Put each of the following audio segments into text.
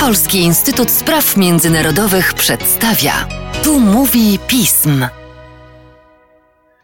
Polski Instytut Spraw Międzynarodowych przedstawia. Tu mówi pism.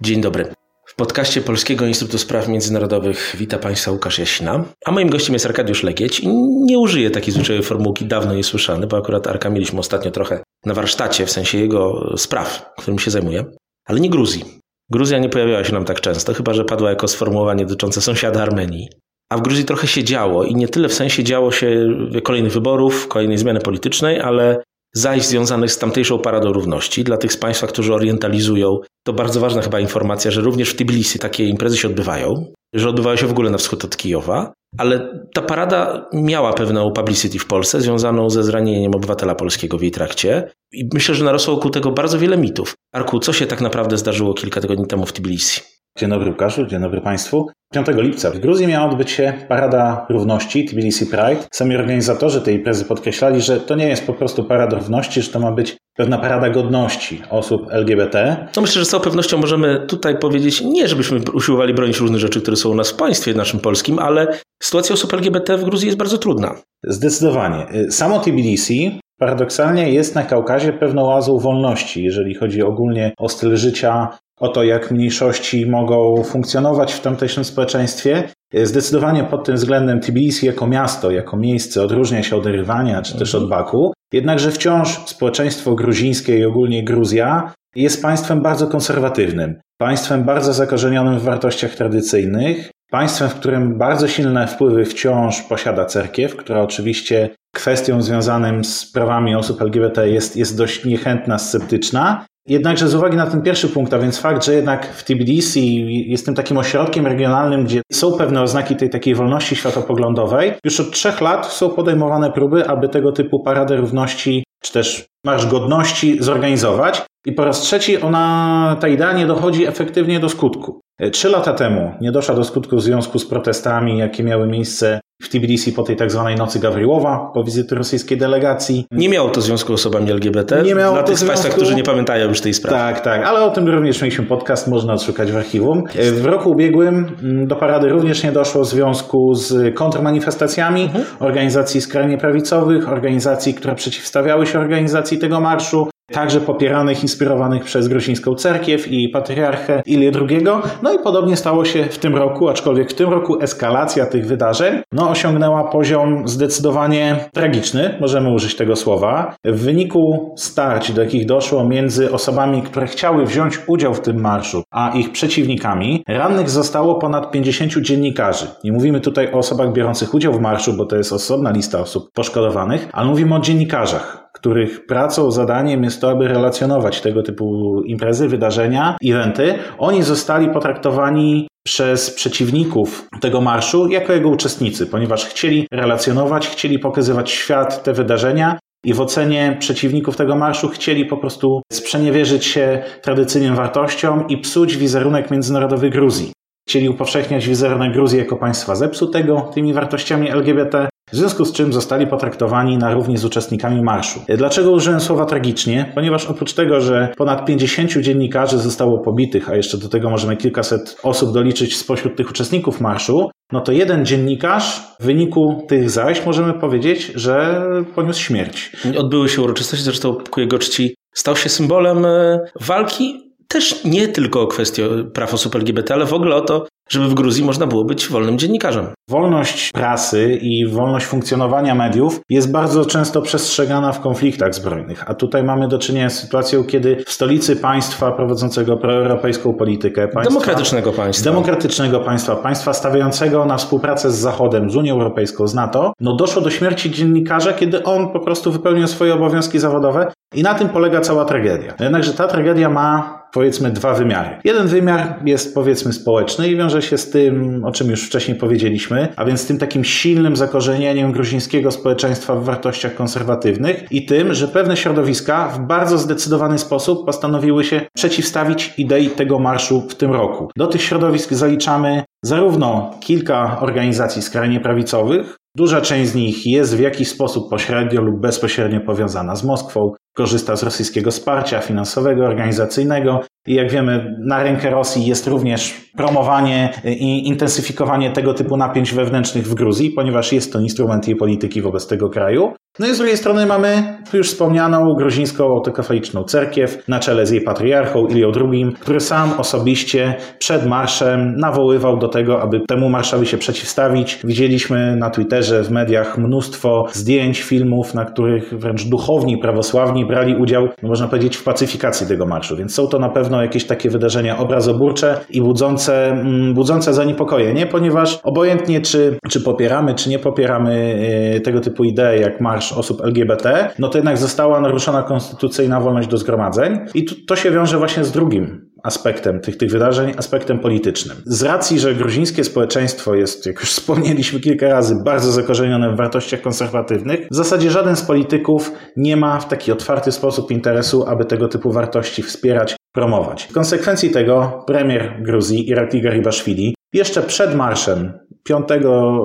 Dzień dobry. W podcaście Polskiego Instytutu Spraw Międzynarodowych wita Państwa Łukasz Jasina, a moim gościem jest Arkadiusz Legieć i nie użyję takiej zwyczajowej formułki, dawno niesłyszany, bo akurat Arka mieliśmy ostatnio trochę na warsztacie, w sensie jego spraw, którym się zajmuje, ale nie Gruzji. Gruzja nie pojawiała się nam tak często, chyba że padła jako sformułowanie dotyczące sąsiada Armenii. A w Gruzji trochę się działo i nie tyle w sensie działo się kolejnych wyborów, kolejnej zmiany politycznej, ale zajść związanych z tamtejszą paradą równości. Dla tych z Państwa, którzy orientalizują, to bardzo ważna chyba informacja, że również w Tbilisi takie imprezy się odbywają, że odbywają się w ogóle na wschód od Kijowa, ale ta parada miała pewną publicity w Polsce związaną ze zranieniem obywatela polskiego w jej trakcie i myślę, że narosło wokół tego bardzo wiele mitów. Arku, co się tak naprawdę zdarzyło kilka tygodni temu w Tbilisi? Dzień dobry Łukaszu, dzień dobry Państwu. 5 lipca w Gruzji miała odbyć się Parada Równości Tbilisi Pride. Sami organizatorzy tej imprezy podkreślali, że to nie jest po prostu Parada Równości, że to ma być pewna parada godności osób LGBT. No myślę, że z całą pewnością możemy tutaj powiedzieć, nie żebyśmy usiłowali bronić różnych rzeczy, które są u nas w państwie naszym polskim, ale sytuacja osób LGBT w Gruzji jest bardzo trudna. Zdecydowanie. Samo Tbilisi paradoksalnie jest na Kaukazie pewną oazą wolności, jeżeli chodzi ogólnie o styl życia, o to, jak mniejszości mogą funkcjonować w tamtejszym społeczeństwie. Zdecydowanie pod tym względem Tbilisi jako miasto, jako miejsce odróżnia się od Rywania czy też od Baku. Jednakże wciąż społeczeństwo gruzińskie i ogólnie Gruzja jest państwem bardzo konserwatywnym, państwem bardzo zakorzenionym w wartościach tradycyjnych, państwem, w którym bardzo silne wpływy wciąż posiada cerkiew, która oczywiście kwestią związanym z prawami osób LGBT jest, jest dość niechętna, sceptyczna. Jednakże z uwagi na ten pierwszy punkt, a więc fakt, że jednak w Tbilisi jest tym takim ośrodkiem regionalnym, gdzie są pewne oznaki tej takiej wolności światopoglądowej, już od trzech lat są podejmowane próby, aby tego typu paradę równości czy też Marsz Godności zorganizować. I po raz trzeci ona, ta idea nie dochodzi efektywnie do skutku. Trzy lata temu nie doszła do skutku w związku z protestami, jakie miały miejsce w Tbilisi po tej tak zwanej nocy Gawryłowa, po wizyty rosyjskiej delegacji. Nie miało to związku z osobami LGBT. Nie miało Dla tych z Państwa, którzy nie pamiętają już tej sprawy. Tak, tak, ale o tym również mieliśmy podcast, można odszukać w archiwum. W roku ubiegłym mm, do parady również nie doszło w związku z kontrmanifestacjami mhm. organizacji skrajnie prawicowych, organizacji, które przeciwstawiały się organizacji tego marszu także popieranych, inspirowanych przez gruzińską cerkiew i patriarchę Ilię II. No i podobnie stało się w tym roku, aczkolwiek w tym roku eskalacja tych wydarzeń no, osiągnęła poziom zdecydowanie tragiczny, możemy użyć tego słowa. W wyniku starć, do jakich doszło między osobami, które chciały wziąć udział w tym marszu, a ich przeciwnikami, rannych zostało ponad 50 dziennikarzy. Nie mówimy tutaj o osobach biorących udział w marszu, bo to jest osobna lista osób poszkodowanych, ale mówimy o dziennikarzach których pracą, zadaniem jest to, aby relacjonować tego typu imprezy, wydarzenia, eventy, oni zostali potraktowani przez przeciwników tego marszu jako jego uczestnicy, ponieważ chcieli relacjonować, chcieli pokazywać świat te wydarzenia i w ocenie przeciwników tego marszu chcieli po prostu sprzeniewierzyć się tradycyjnym wartościom i psuć wizerunek międzynarodowy Gruzji. Chcieli upowszechniać wizerunek Gruzji jako państwa zepsutego tymi wartościami LGBT, w związku z czym zostali potraktowani na równi z uczestnikami marszu. Dlaczego użyłem słowa tragicznie? Ponieważ oprócz tego, że ponad 50 dziennikarzy zostało pobitych, a jeszcze do tego możemy kilkaset osób doliczyć spośród tych uczestników marszu, no to jeden dziennikarz w wyniku tych zajść możemy powiedzieć, że poniósł śmierć. Odbyły się uroczystości, zresztą ku jego czci stał się symbolem e, walki też nie tylko o kwestię praw osób LGBT, ale w ogóle o to, żeby w Gruzji można było być wolnym dziennikarzem. Wolność prasy i wolność funkcjonowania mediów jest bardzo często przestrzegana w konfliktach zbrojnych, a tutaj mamy do czynienia z sytuacją, kiedy w stolicy państwa prowadzącego proeuropejską politykę, państwa, demokratycznego państwa, demokratycznego państwa, państwa stawiającego na współpracę z Zachodem, z Unią Europejską, z NATO, no doszło do śmierci dziennikarza, kiedy on po prostu wypełnił swoje obowiązki zawodowe i na tym polega cała tragedia. Jednakże ta tragedia ma powiedzmy dwa wymiary. Jeden wymiar jest powiedzmy społeczny i wiąże się z tym, o czym już wcześniej powiedzieliśmy, a więc tym takim silnym zakorzenieniem gruzińskiego społeczeństwa w wartościach konserwatywnych i tym, że pewne środowiska w bardzo zdecydowany sposób postanowiły się przeciwstawić idei tego marszu w tym roku. Do tych środowisk zaliczamy zarówno kilka organizacji skrajnie prawicowych, Duża część z nich jest w jakiś sposób pośrednio lub bezpośrednio powiązana z Moskwą, korzysta z rosyjskiego wsparcia finansowego, organizacyjnego i jak wiemy, na rękę Rosji jest również promowanie i intensyfikowanie tego typu napięć wewnętrznych w Gruzji, ponieważ jest to instrument jej polityki wobec tego kraju. No i z drugiej strony mamy już wspomnianą gruzińską autokefaliczną cerkiew na czele z jej patriarchą Ilią II, który sam osobiście przed marszem nawoływał do tego, aby temu marszowi się przeciwstawić. Widzieliśmy na Twitterze, w mediach mnóstwo zdjęć, filmów, na których wręcz duchowni prawosławni brali udział, można powiedzieć, w pacyfikacji tego marszu. Więc są to na pewno jakieś takie wydarzenia obrazoburcze i budzące, mm, budzące zaniepokojenie, ponieważ obojętnie czy, czy popieramy, czy nie popieramy e, tego typu idee jak marsz osób LGBT, no to jednak została naruszona konstytucyjna wolność do zgromadzeń i to, to się wiąże właśnie z drugim aspektem tych, tych wydarzeń, aspektem politycznym. Z racji, że gruzińskie społeczeństwo jest, jak już wspomnieliśmy kilka razy, bardzo zakorzenione w wartościach konserwatywnych, w zasadzie żaden z polityków nie ma w taki otwarty sposób interesu, aby tego typu wartości wspierać, promować. W konsekwencji tego premier Gruzji, Irakli Garibashvili, jeszcze przed marszem 5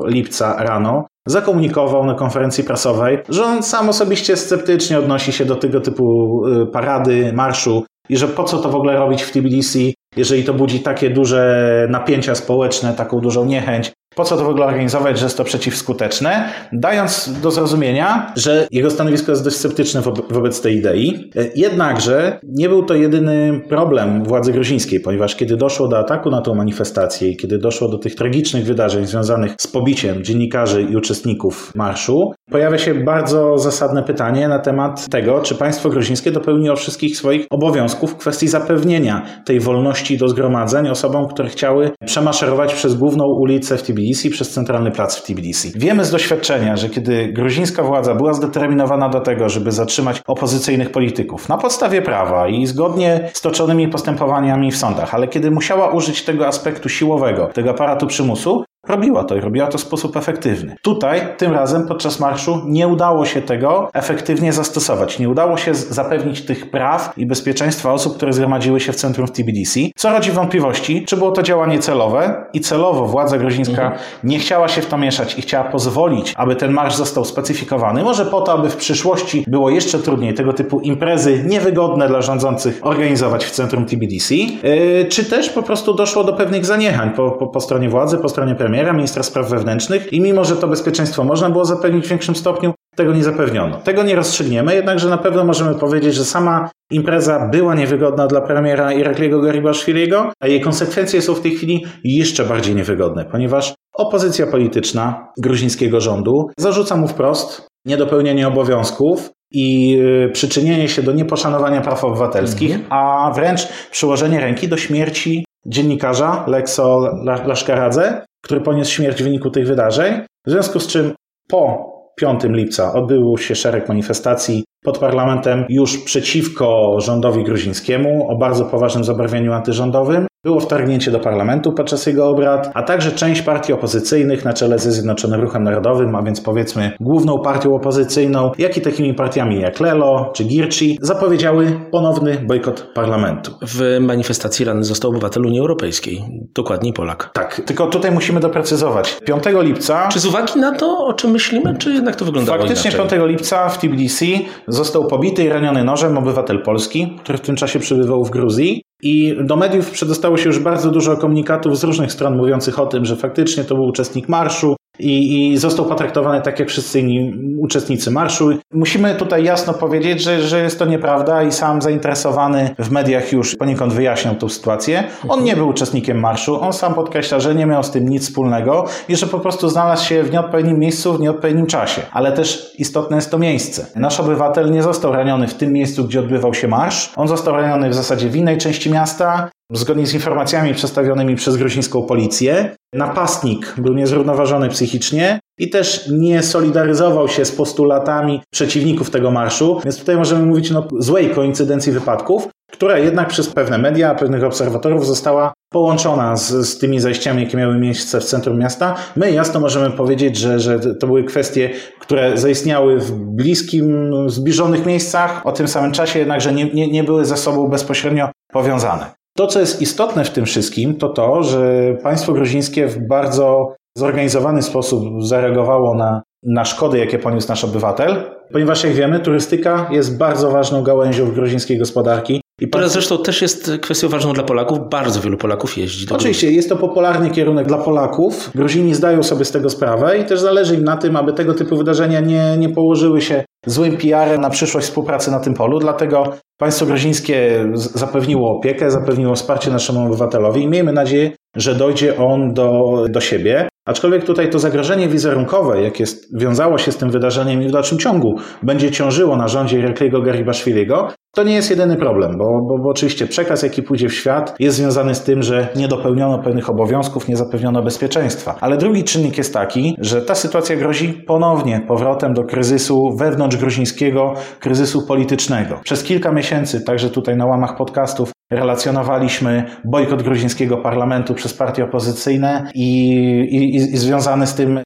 lipca rano zakomunikował na konferencji prasowej, że on sam osobiście sceptycznie odnosi się do tego typu y, parady, marszu i że po co to w ogóle robić w Tbilisi, jeżeli to budzi takie duże napięcia społeczne, taką dużą niechęć. Po co to w ogóle organizować, że jest to przeciwskuteczne, dając do zrozumienia, że jego stanowisko jest dość sceptyczne wobec tej idei. Jednakże nie był to jedyny problem władzy gruzińskiej, ponieważ kiedy doszło do ataku na tą manifestację i kiedy doszło do tych tragicznych wydarzeń związanych z pobiciem dziennikarzy i uczestników marszu, pojawia się bardzo zasadne pytanie na temat tego, czy państwo gruzińskie dopełniło wszystkich swoich obowiązków w kwestii zapewnienia tej wolności do zgromadzeń osobom, które chciały przemaszerować przez główną ulicę w Tbilisi Tbilisi przez centralny plac w Tbilisi. Wiemy z doświadczenia, że kiedy gruzińska władza była zdeterminowana do tego, żeby zatrzymać opozycyjnych polityków na podstawie prawa i zgodnie z toczonymi postępowaniami w sądach, ale kiedy musiała użyć tego aspektu siłowego, tego aparatu przymusu, Robiła to i robiła to w sposób efektywny. Tutaj, tym razem, podczas marszu nie udało się tego efektywnie zastosować. Nie udało się zapewnić tych praw i bezpieczeństwa osób, które zgromadziły się w centrum w Tbilisi, co rodzi wątpliwości, czy było to działanie celowe i celowo władza gruzińska mhm. nie chciała się w to mieszać i chciała pozwolić, aby ten marsz został specyfikowany. Może po to, aby w przyszłości było jeszcze trudniej tego typu imprezy niewygodne dla rządzących organizować w centrum Tbilisi, yy, czy też po prostu doszło do pewnych zaniechań po, po, po stronie władzy, po stronie premiera premiera, ministra spraw wewnętrznych i mimo, że to bezpieczeństwo można było zapewnić w większym stopniu, tego nie zapewniono. Tego nie rozstrzygniemy, jednakże na pewno możemy powiedzieć, że sama impreza była niewygodna dla premiera Irakliego Garibaszwiliego, a jej konsekwencje są w tej chwili jeszcze bardziej niewygodne, ponieważ opozycja polityczna gruzińskiego rządu zarzuca mu wprost niedopełnienie obowiązków i y, przyczynienie się do nieposzanowania praw obywatelskich, mm -hmm. a wręcz przyłożenie ręki do śmierci dziennikarza Lekso Laszkaradze, który poniósł śmierć w wyniku tych wydarzeń, w związku z czym po 5 lipca odbyło się szereg manifestacji pod parlamentem już przeciwko rządowi gruzińskiemu o bardzo poważnym zabarwieniu antyrządowym. Było wtargnięcie do parlamentu podczas jego obrad, a także część partii opozycyjnych na czele ze Zjednoczonym Ruchem Narodowym, a więc powiedzmy główną partią opozycyjną, jak i takimi partiami jak Lelo czy Girci, zapowiedziały ponowny bojkot parlamentu. W manifestacji rany został obywatel Unii Europejskiej, dokładniej Polak. Tak, tylko tutaj musimy doprecyzować. 5 lipca... Czy z uwagi na to, o czym myślimy, czy jednak to wyglądało Faktycznie inaczej? 5 lipca w Tbilisi został pobity i raniony nożem obywatel Polski, który w tym czasie przebywał w Gruzji. I do mediów przedostało się już bardzo dużo komunikatów z różnych stron mówiących o tym, że faktycznie to był uczestnik marszu, i, i został potraktowany tak jak wszyscy inni uczestnicy marszu. Musimy tutaj jasno powiedzieć, że, że jest to nieprawda i sam zainteresowany w mediach już poniekąd wyjaśniał tę sytuację. On nie był uczestnikiem marszu, on sam podkreśla, że nie miał z tym nic wspólnego i że po prostu znalazł się w nieodpowiednim miejscu w nieodpowiednim czasie. Ale też istotne jest to miejsce. Nasz obywatel nie został raniony w tym miejscu, gdzie odbywał się marsz. On został raniony w zasadzie w innej części miasta Zgodnie z informacjami przedstawionymi przez gruzińską policję, napastnik był niezrównoważony psychicznie i też nie solidaryzował się z postulatami przeciwników tego marszu, więc tutaj możemy mówić o złej koincydencji wypadków, która jednak przez pewne media, pewnych obserwatorów została połączona z, z tymi zajściami, jakie miały miejsce w centrum miasta. My jasno możemy powiedzieć, że, że to były kwestie, które zaistniały w bliskim, zbliżonych miejscach, o tym samym czasie jednakże nie, nie, nie były ze sobą bezpośrednio powiązane. To, co jest istotne w tym wszystkim, to to, że państwo gruzińskie w bardzo zorganizowany sposób zareagowało na, na szkody, jakie poniósł nasz obywatel, ponieważ jak wiemy, turystyka jest bardzo ważną gałęzią gruzińskiej gospodarki. I Która zresztą też jest kwestią ważną dla Polaków. Bardzo wielu Polaków jeździ do Oczywiście, Gruzji. jest to popularny kierunek dla Polaków. Gruzini zdają sobie z tego sprawę i też zależy im na tym, aby tego typu wydarzenia nie, nie położyły się złym PR-em na przyszłość współpracy na tym polu. Dlatego państwo gruzińskie zapewniło opiekę, zapewniło wsparcie naszemu obywatelowi i miejmy nadzieję, że dojdzie on do, do siebie. Aczkolwiek tutaj to zagrożenie wizerunkowe, jakie wiązało się z tym wydarzeniem i w dalszym ciągu będzie ciążyło na rządzie Irakliego Garibaszwiliego, to nie jest jedyny problem, bo, bo, bo, oczywiście przekaz, jaki pójdzie w świat, jest związany z tym, że nie dopełniono pewnych obowiązków, nie zapewniono bezpieczeństwa. Ale drugi czynnik jest taki, że ta sytuacja grozi ponownie powrotem do kryzysu wewnątrz gruzińskiego, kryzysu politycznego. Przez kilka miesięcy, także tutaj na łamach podcastów, relacjonowaliśmy bojkot gruzińskiego parlamentu przez partie opozycyjne i, i, i związane z tym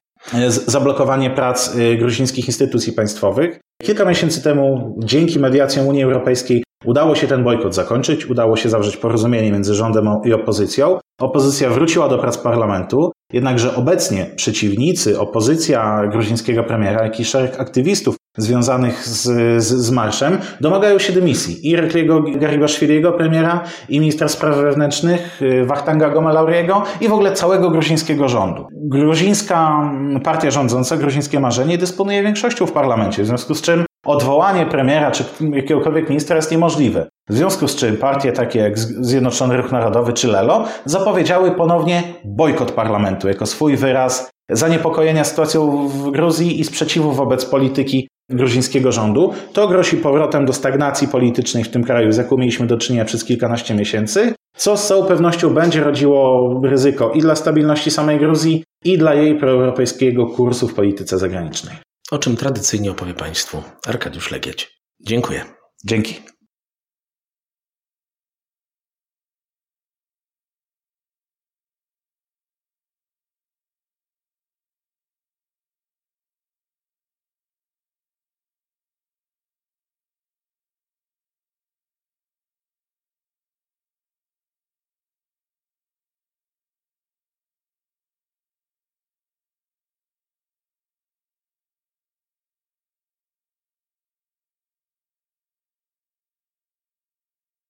zablokowanie prac y, gruzińskich instytucji państwowych. Kilka miesięcy temu, dzięki mediacjom Unii Europejskiej, udało się ten bojkot zakończyć, udało się zawrzeć porozumienie między rządem i opozycją. Opozycja wróciła do prac parlamentu, jednakże obecnie przeciwnicy, opozycja gruzińskiego premiera, jak i szereg aktywistów związanych z, z, z marszem domagają się dymisji i Rekliego Garibaszwiliego, premiera, i ministra spraw wewnętrznych y, Wachtanga Gomelauriego i w ogóle całego gruzińskiego rządu. Gruzińska partia rządząca, gruzińskie marzenie dysponuje większością w parlamencie, w związku z czym odwołanie premiera czy jakiegokolwiek ministra jest niemożliwe. W związku z czym partie takie jak Zjednoczony Ruch Narodowy czy Lelo zapowiedziały ponownie bojkot parlamentu jako swój wyraz zaniepokojenia sytuacją w Gruzji i sprzeciwu wobec polityki gruzińskiego rządu. To grozi powrotem do stagnacji politycznej w tym kraju, z jaką mieliśmy do czynienia przez kilkanaście miesięcy, co z całą pewnością będzie rodziło ryzyko i dla stabilności samej Gruzji, i dla jej proeuropejskiego kursu w polityce zagranicznej. O czym tradycyjnie opowie Państwu Arkadiusz Legieć. Dziękuję. Dzięki.